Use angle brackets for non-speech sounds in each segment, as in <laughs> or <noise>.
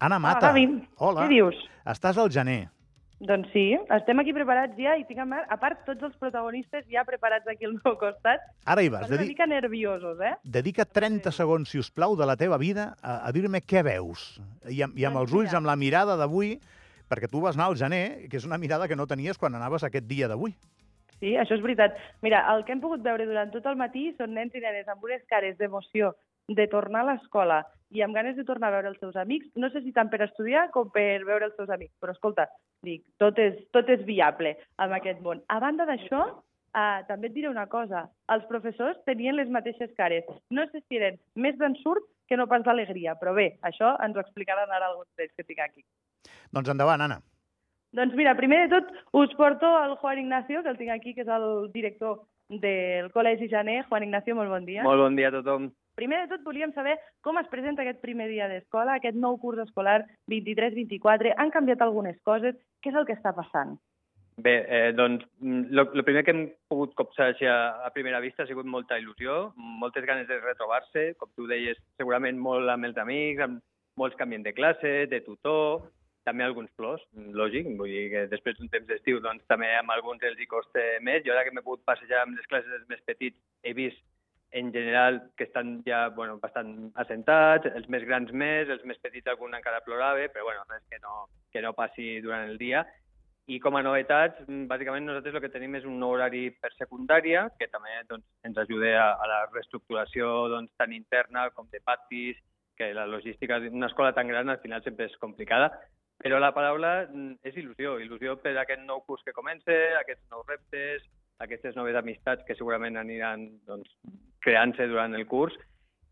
Anna Mata. Gavi, Hola. què dius? Estàs al gener. Doncs sí, estem aquí preparats ja i tinc a mar- a part tots els protagonistes ja preparats aquí al meu costat. Ara hi vas. Van una mica nerviosos, eh? dedica 30 segons, si us plau, de la teva vida a, a dir-me què veus. I amb, i amb Doncs els ulls, amb la mirada d'avui, perquè tu vas anar al gener, que és una mirada que no tenies quan anaves aquest dia d'avui. Sí, això és veritat. Mira, el que hem pogut veure durant tot el matí són nens i nenes amb unes cares d'emoció de tornar a l'escola i amb ganes de tornar a veure els seus amics, no sé si tant per estudiar com per veure els seus amics, però escolta, dic, tot és, tot és viable en aquest món. A banda d'això, eh, també et diré una cosa, els professors tenien les mateixes cares. No sé si eren més d'ensurt que no pas d'alegria, però bé, això ens ho explicaran ara alguns d'ells que tinc aquí. Doncs endavant, Anna. Doncs mira, primer de tot us porto el Juan Ignacio, que el tinc aquí, que és el director del Col·legi Janer. Juan Ignacio, molt bon dia. Molt bon dia a tothom. Primer de tot volíem saber com es presenta aquest primer dia d'escola, aquest nou curs escolar 23-24. Han canviat algunes coses. Què és el que està passant? Bé, eh, doncs, el primer que hem pogut copsar així a, a primera vista ha sigut molta il·lusió, moltes ganes de retrobar-se, com tu deies, segurament molt amb els amics, amb molts canvis de classe, de tutor, també alguns plors, lògic, vull dir que després d'un temps d'estiu doncs, també amb alguns els hi costa més. Jo ara que m'he pogut passejar amb les classes més petits he vist en general que estan ja bueno, bastant assentats, els més grans més, els més petits algun encara plorava, però bueno, res que no, que no passi durant el dia. I com a novetats, bàsicament nosaltres el que tenim és un nou horari per secundària, que també doncs, ens ajuda a, a la reestructuració doncs, tant interna com de patis, que la logística d'una escola tan gran al final sempre és complicada, però la paraula mm, és il·lusió, il·lusió per aquest nou curs que comença, aquests nous reptes, aquestes noves amistats que segurament aniran doncs, creant-se durant el curs,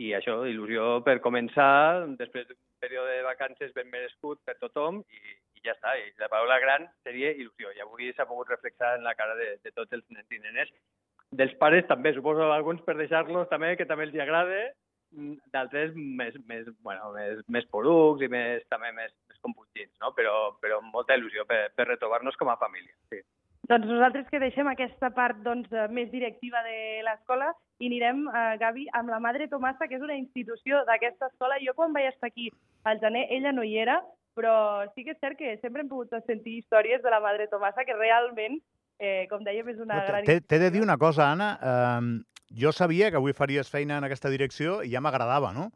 i això, il·lusió per començar, després d'un període de vacances ben merescut per tothom, i, i ja està. I la paraula gran seria il·lusió, i avui s'ha pogut reflexar en la cara de, de tots els nens i nenes. Dels pares també, suposo alguns per deixar-los també, que també els agrada, d'altres més, més, bueno, més, més porucs i més, també més, més computins, no? però, però molta il·lusió per, per retrobar-nos com a família. Sí. Doncs nosaltres que deixem aquesta part doncs, més directiva de l'escola i anirem, eh, Gavi, amb la Madre Tomasa, que és una institució d'aquesta escola. Jo quan vaig estar aquí al gener, ella no hi era, però sí que és cert que sempre hem pogut sentir històries de la Madre Tomasa que realment, eh, com dèiem, és una gran t'he de dir una cosa, Anna. Eh, jo sabia que avui faries feina en aquesta direcció i ja m'agradava, no?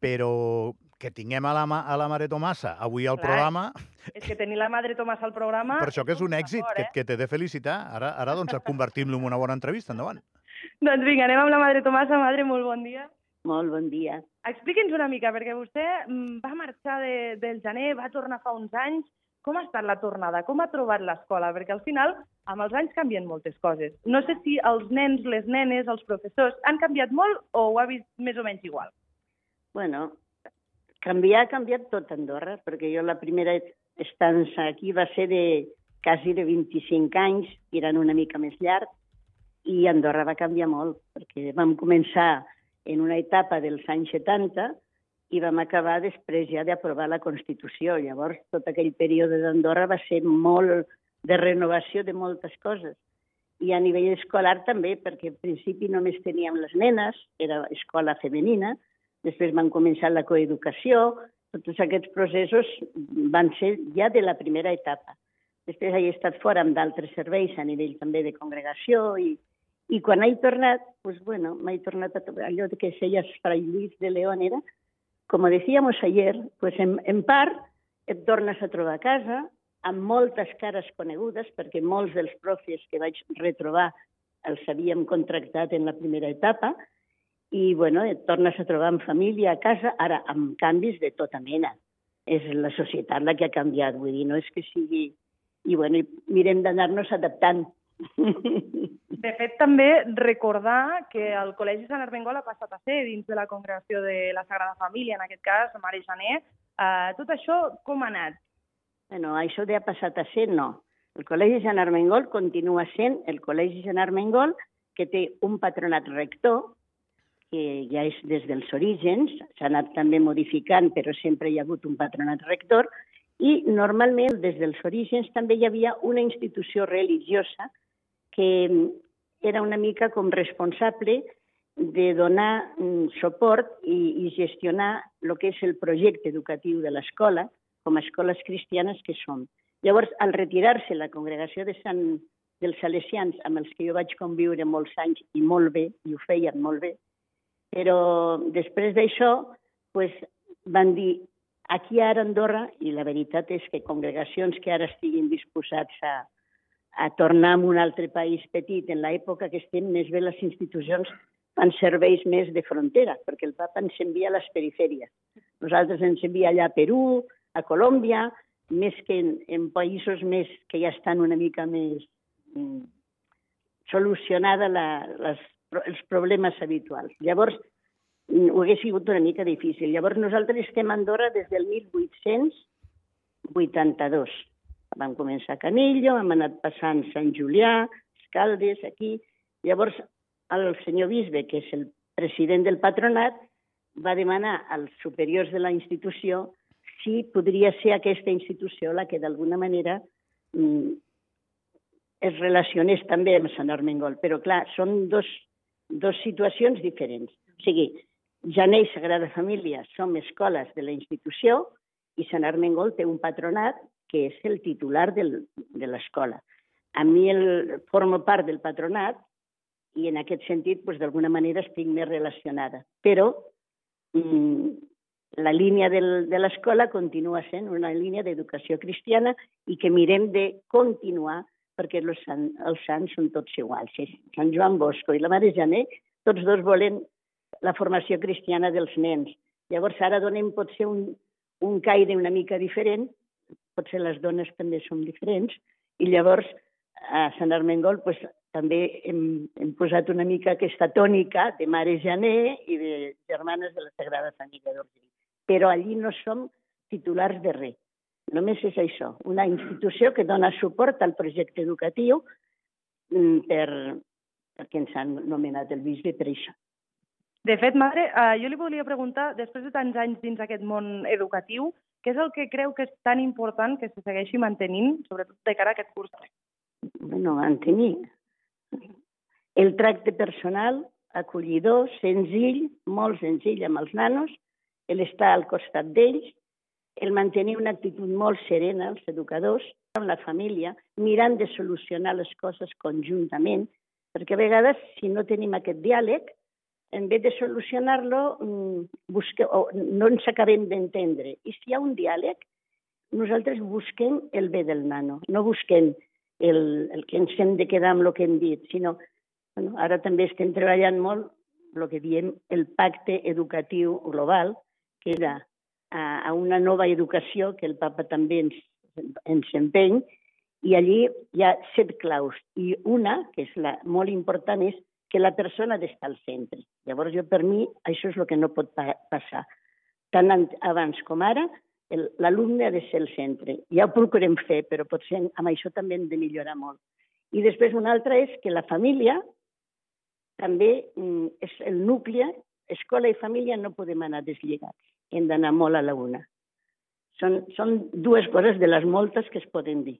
Però que tinguem a la, ma- a la Mare Tomasa avui al Clar. programa, És que tenir la Madre Tomasa al programa... per això que és un èxit, favor, que, eh? que t'he de felicitar. Ara, ara doncs, convertim-lo en una bona entrevista. Endavant. Doncs vinga, anem amb la Madre Tomasa. Madre, molt bon dia. Molt bon dia. Expliqui'ns una mica, perquè vostè mm, va marxar de, del gener, va tornar fa uns anys. Com ha estat la tornada? Com ha trobat l'escola? Perquè al final, amb els anys canvien moltes coses. No sé si els nens, les nenes, els professors han canviat molt o ho ha vist més o menys igual. Bueno, canviar ha canviat tot Andorra, perquè jo la primera estança aquí va ser de quasi de 25 anys, tirant una mica més llarg, i Andorra va canviar molt, perquè vam començar en una etapa dels anys 70 i vam acabar després ja d'aprovar la Constitució. Llavors, tot aquell període d'Andorra va ser molt de renovació de moltes coses. I a nivell escolar també, perquè al principi només teníem les nenes, era escola femenina, després van començar la coeducació, tots aquests processos van ser ja de la primera etapa. Després he estat fora amb d'altres serveis a nivell també de congregació i, i quan he tornat, pues bueno, m'he tornat a trobar allò que es deia Fray Luis de León era, como decíamos ayer, pues en, en part et tornes a trobar a casa amb moltes cares conegudes, perquè molts dels profes que vaig retrobar els havíem contractat en la primera etapa, i bueno, et tornes a trobar amb família a casa, ara amb canvis de tota mena. És la societat la que ha canviat, vull dir, no és que sigui... I bueno, mirem d'anar-nos adaptant. <laughs> De fet, també recordar que el Col·legi Sant Armengol ha passat a ser dins de la congregació de la Sagrada Família, en aquest cas, Mare Janer. Uh, tot això com ha anat? Bueno, això de ha passat a ser, no. El Col·legi Sant Armengol continua sent el Col·legi Sant Armengol, que té un patronat rector, que ja és des dels orígens, s'ha anat també modificant, però sempre hi ha hagut un patronat rector, i normalment des dels orígens també hi havia una institució religiosa que era una mica com responsable de donar mm, suport i, i gestionar el que és el projecte educatiu de l'escola, com a escoles cristianes que som. Llavors, al retirar-se la congregació de Sant, dels Salesians, amb els que jo vaig conviure molts anys i molt bé, i ho feien molt bé, però després d'això pues, van dir aquí ara a Andorra, i la veritat és que congregacions que ara estiguin disposats a, a tornar a un altre país petit, en l'època que estem, més bé les institucions fan serveis més de frontera, perquè el papa ens envia a les perifèries. Nosaltres ens envia allà a Perú, a Colòmbia, més que en, en països més que ja estan una mica més mm, solucionada la, les, els problemes habituals. Llavors, mm, ho hagués sigut una mica difícil. Llavors, nosaltres estem a Andorra des del 1882. Vam començar a Canillo, hem anat passant Sant Julià, Escaldes, aquí. Llavors, el senyor bisbe, que és el president del patronat, va demanar als superiors de la institució si podria ser aquesta institució la que d'alguna manera mm, es relacionés també amb Sant Armengol. Però, clar, són dos, dos situacions diferents. O sigui, Janell Sagrada Família som escoles de la institució i Sant Armengol té un patronat que és el titular del, de l'escola. A mi el, formo part del patronat i en aquest sentit, doncs, d'alguna manera, estic més relacionada. Però mm, la línia del, de l'escola continua sent una línia d'educació cristiana i que mirem de continuar perquè els, sant, els sants són tots iguals. Sí, Sant Joan Bosco i la Mare Jané, tots dos volen la formació cristiana dels nens. Llavors ara donem potser un, un caire una mica diferent, potser les dones també som diferents, i llavors a Sant Armengol pues, també hem, hem posat una mica aquesta tònica de Mare Jané i de Germanes de la Sagrada Família d'Urgell però allí no som titulars de res. Només és això, una institució que dona suport al projecte educatiu mm, per, perquè ens han nomenat el bisbe per això. De fet, madre, eh, jo li volia preguntar, després de tants anys dins aquest món educatiu, què és el que creu que és tan important que se segueixi mantenint, sobretot de cara a aquest curs? Bueno, mantenir el tracte personal, acollidor, senzill, molt senzill amb els nanos, l'estar al costat d'ells, el mantenir una actitud molt serena als educadors, amb la família, mirant de solucionar les coses conjuntament, perquè a vegades, si no tenim aquest diàleg, en vez de solucionar-lo, mm, no ens acabem d'entendre. I si hi ha un diàleg, nosaltres busquem el bé del nano, no busquem el, el que ens hem de quedar amb el que hem dit, sinó bueno, ara també estem treballant molt el que diem el pacte educatiu global, que era a, a una nova educació que el papa també ens, ens empeny, i allí hi ha set claus. I una, que és la molt important, és que la persona ha d'estar al centre. Llavors, jo per mi, això és el que no pot pa passar. Tant abans com ara, l'alumne ha de ser el centre. Ja ho procurem fer, però potser amb això també hem de millorar molt. I després una altra és que la família també mm, és el nucli, escola i família no podem anar deslligats hem d'anar molt a la una. Són, són dues coses de les moltes que es poden dir.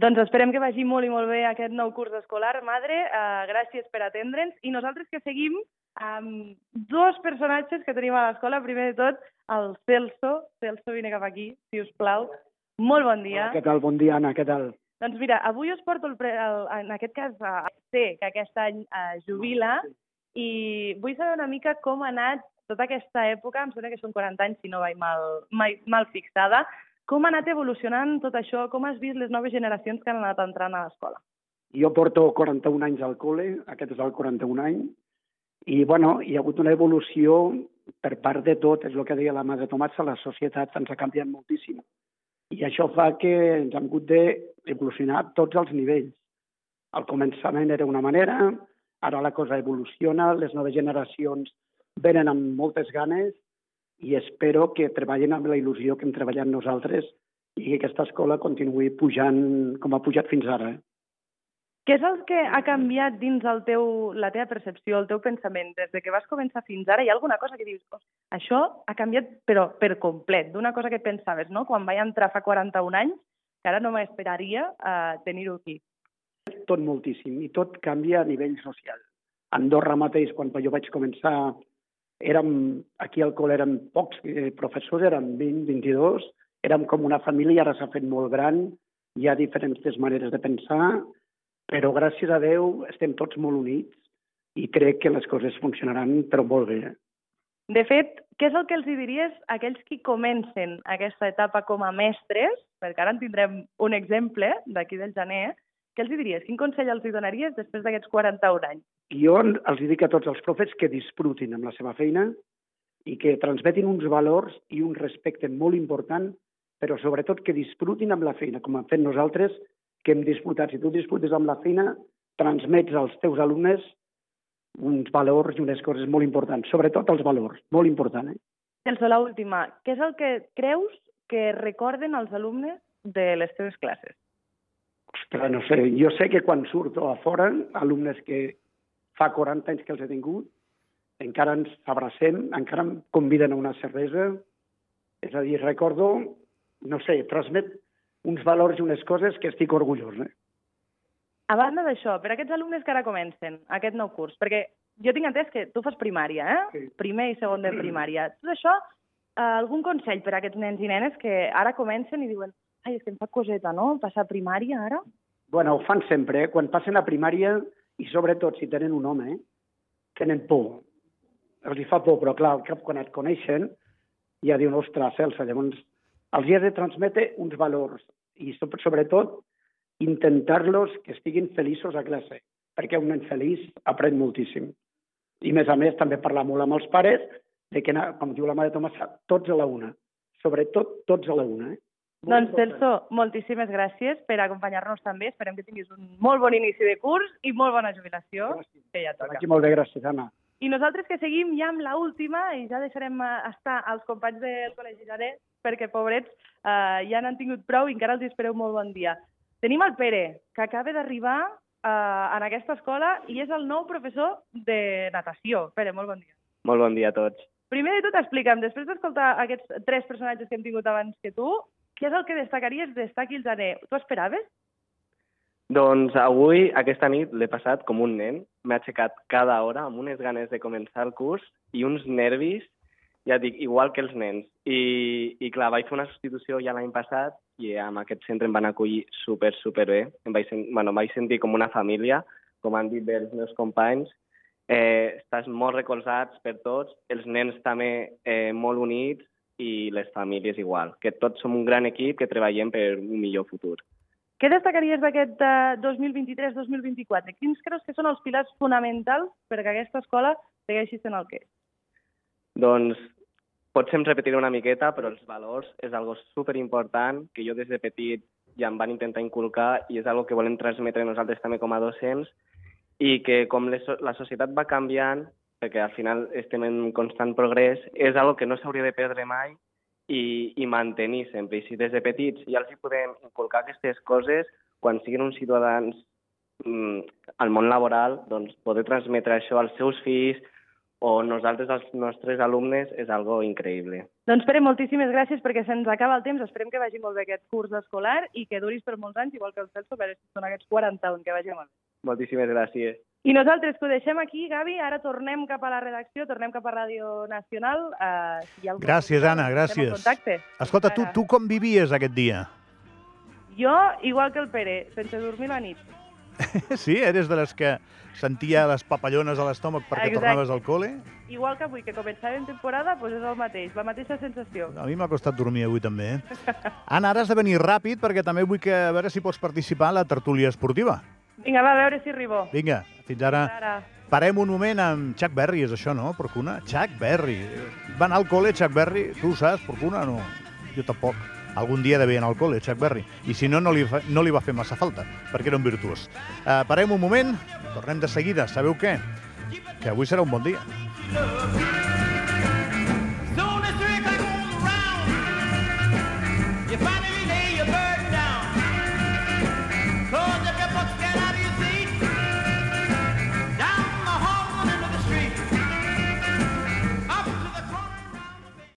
Doncs esperem que vagi molt i molt bé aquest nou curs escolar, madre. Uh, gràcies per atendre'ns. I nosaltres que seguim amb dos personatges que tenim a l'escola. Primer de tot, el Celso. Celso, vine cap aquí, si us plau. Molt bon dia. Hola, què tal? Bon dia, Anna, què tal? Doncs mira, avui us porto, el, el, en aquest cas, a C, que aquest any uh, jubila, i vull saber una mica com ha anat tota aquesta època, em sembla que són 40 anys, si no vaig mal, mal, mal fixada, com ha anat evolucionant tot això? Com has vist les noves generacions que han anat entrant a l'escola? Jo porto 41 anys al col·le, aquest és el 41 any, i bueno, hi ha hagut una evolució per part de tot, és el que deia la Madre Tomàs, la societat ens ha canviat moltíssim. I això fa que ens hem hagut d'evolucionar a tots els nivells. Al començament era una manera, ara la cosa evoluciona, les noves generacions venen amb moltes ganes i espero que treballin amb la il·lusió que hem treballat nosaltres i que aquesta escola continuï pujant com ha pujat fins ara. Eh? Què és el que ha canviat dins el teu, la teva percepció, el teu pensament, des de que vas començar fins ara? Hi ha alguna cosa que dius, això ha canviat però per complet, d'una cosa que pensaves, no?, quan vaig entrar fa 41 anys, que ara no m'esperaria uh, tenir-ho aquí. Tot moltíssim, i tot canvia a nivell social. A Andorra mateix, quan jo vaig començar, érem, aquí al col·le érem pocs eh, professors, érem 20, 22, érem com una família, ara s'ha fet molt gran, hi ha diferents maneres de pensar, però gràcies a Déu estem tots molt units i crec que les coses funcionaran però molt bé. Eh? De fet, què és el que els diries a aquells que comencen aquesta etapa com a mestres, perquè ara en tindrem un exemple d'aquí del gener, què els diries? Quin consell els hi donaries després d'aquests 41 anys? Jo els dic a tots els profets que disfrutin amb la seva feina i que transmetin uns valors i un respecte molt important, però sobretot que disfrutin amb la feina, com hem fet nosaltres, que hem disfrutat. Si tu disfrutes amb la feina, transmets als teus alumnes uns valors i unes coses molt importants, sobretot els valors, molt important. Eh? Celso, l'última. Què és el que creus que recorden els alumnes de les teves classes? Ostres, no sé. Jo sé que quan surto a fora, alumnes que fa 40 anys que els he tingut, encara ens abracem, encara em conviden a una cervesa. És a dir, recordo, no sé, transmet uns valors i unes coses que estic orgullós. Eh? A banda d'això, per a aquests alumnes que ara comencen aquest nou curs, perquè jo tinc entès que tu fas primària, eh? Sí. Primer i segon de primària. Tot això, eh, algun consell per a aquests nens i nenes que ara comencen i diuen ai, és que em fa coseta, no?, passar primària ara? Bueno, ho fan sempre, eh? Quan passen a primària, i sobretot si tenen un home, eh? tenen por. Els hi fa por, però clar, al cap quan et coneixen, ja diuen, ostres, Celsa, llavors els hi has de transmetre uns valors i sobretot intentar-los que estiguin feliços a classe, perquè un nen feliç aprèn moltíssim. I, a més a més, també parlar molt amb els pares de que, com diu la mare de Tomàs, tots a la una. Sobretot, tots a la una. Eh? Molt doncs, Celso, moltíssimes gràcies per acompanyar-nos també. Esperem que tinguis un molt bon inici de curs i molt bona jubilació, Gràcies. que ja toca. Aquí molt bé, gràcies, Anna. I nosaltres que seguim ja amb la última i ja deixarem eh, estar als companys del Col·legi Jaré perquè, pobrets, eh, ja n'han tingut prou i encara els espereu molt bon dia. Tenim el Pere, que acaba d'arribar eh, en aquesta escola i és el nou professor de natació. Pere, molt bon dia. Molt bon dia a tots. Primer de tot, explica'm, després d'escoltar aquests tres personatges que hem tingut abans que tu, què és el que destacaries d'estar aquí al gener? Tu esperaves? Doncs avui, aquesta nit, l'he passat com un nen. M'he aixecat cada hora amb unes ganes de començar el curs i uns nervis, ja dic, igual que els nens. I, i clar, vaig fer una substitució ja l'any passat i amb aquest centre em van acollir super, super bé. Em vaig, sen bueno, em vaig sentir com una família, com han dit bé els meus companys. Eh, estàs molt recolzats per tots, els nens també eh, molt units i les famílies igual, que tots som un gran equip que treballem per un millor futur. Què destacaries d'aquest uh, 2023-2024? Quins creus que són els pilars fonamentals perquè aquesta escola segueixi sent el que és? Doncs potser em repetiré una miqueta, però els valors és algo super important que jo des de petit ja em van intentar inculcar i és algo que volem transmetre nosaltres també com a docents i que com les, la societat va canviant, perquè al final estem en constant progrés, és algo que no s'hauria de perdre mai i, i mantenir sempre. I si des de petits ja els hi podem inculcar aquestes coses, quan siguin uns ciutadans mm, al món laboral, doncs poder transmetre això als seus fills o nosaltres als nostres alumnes és algo increïble. Doncs Pere, moltíssimes gràcies perquè se'ns acaba el temps. Esperem que vagi molt bé aquest curs escolar i que duris per molts anys, igual que el Celso, per si són aquests 41, que vagi molt bé. Moltíssimes gràcies. I nosaltres que ho deixem aquí, Gavi, ara tornem cap a la redacció, tornem cap a Ràdio Nacional. Uh, si hi ha Gràcies, Anna, gràcies. Escolta, tu, tu com vivies aquest dia? Jo, igual que el Pere, sense dormir la nit. <laughs> Sí? Eres de les que sentia les papallones a l'estómac perquè Exacte. tornaves al col·le? Igual que avui, que començàvem temporada, doncs és el mateix, la mateixa sensació. A mi m'ha costat dormir avui també. Eh? <laughs> Anna, ara has de venir ràpid perquè també vull que, a veure si pots participar en la tertúlia esportiva. Vinga, va, a veure si arribo. Vinga, fins ara. Ara. Parem un moment amb Chuck Berry, és això, no, Porcuna? Chuck Berry. Va anar al col·le, Chuck Berry? Tu ho saps, Porcuna? No. Jo tampoc. Algun dia devia anar al col·le, Chuck Berry. I si no, no li, fa, no li va fer massa falta, perquè era un virtuós. Uh, parem un moment, tornem de seguida. Sabeu què? Que avui serà un bon dia.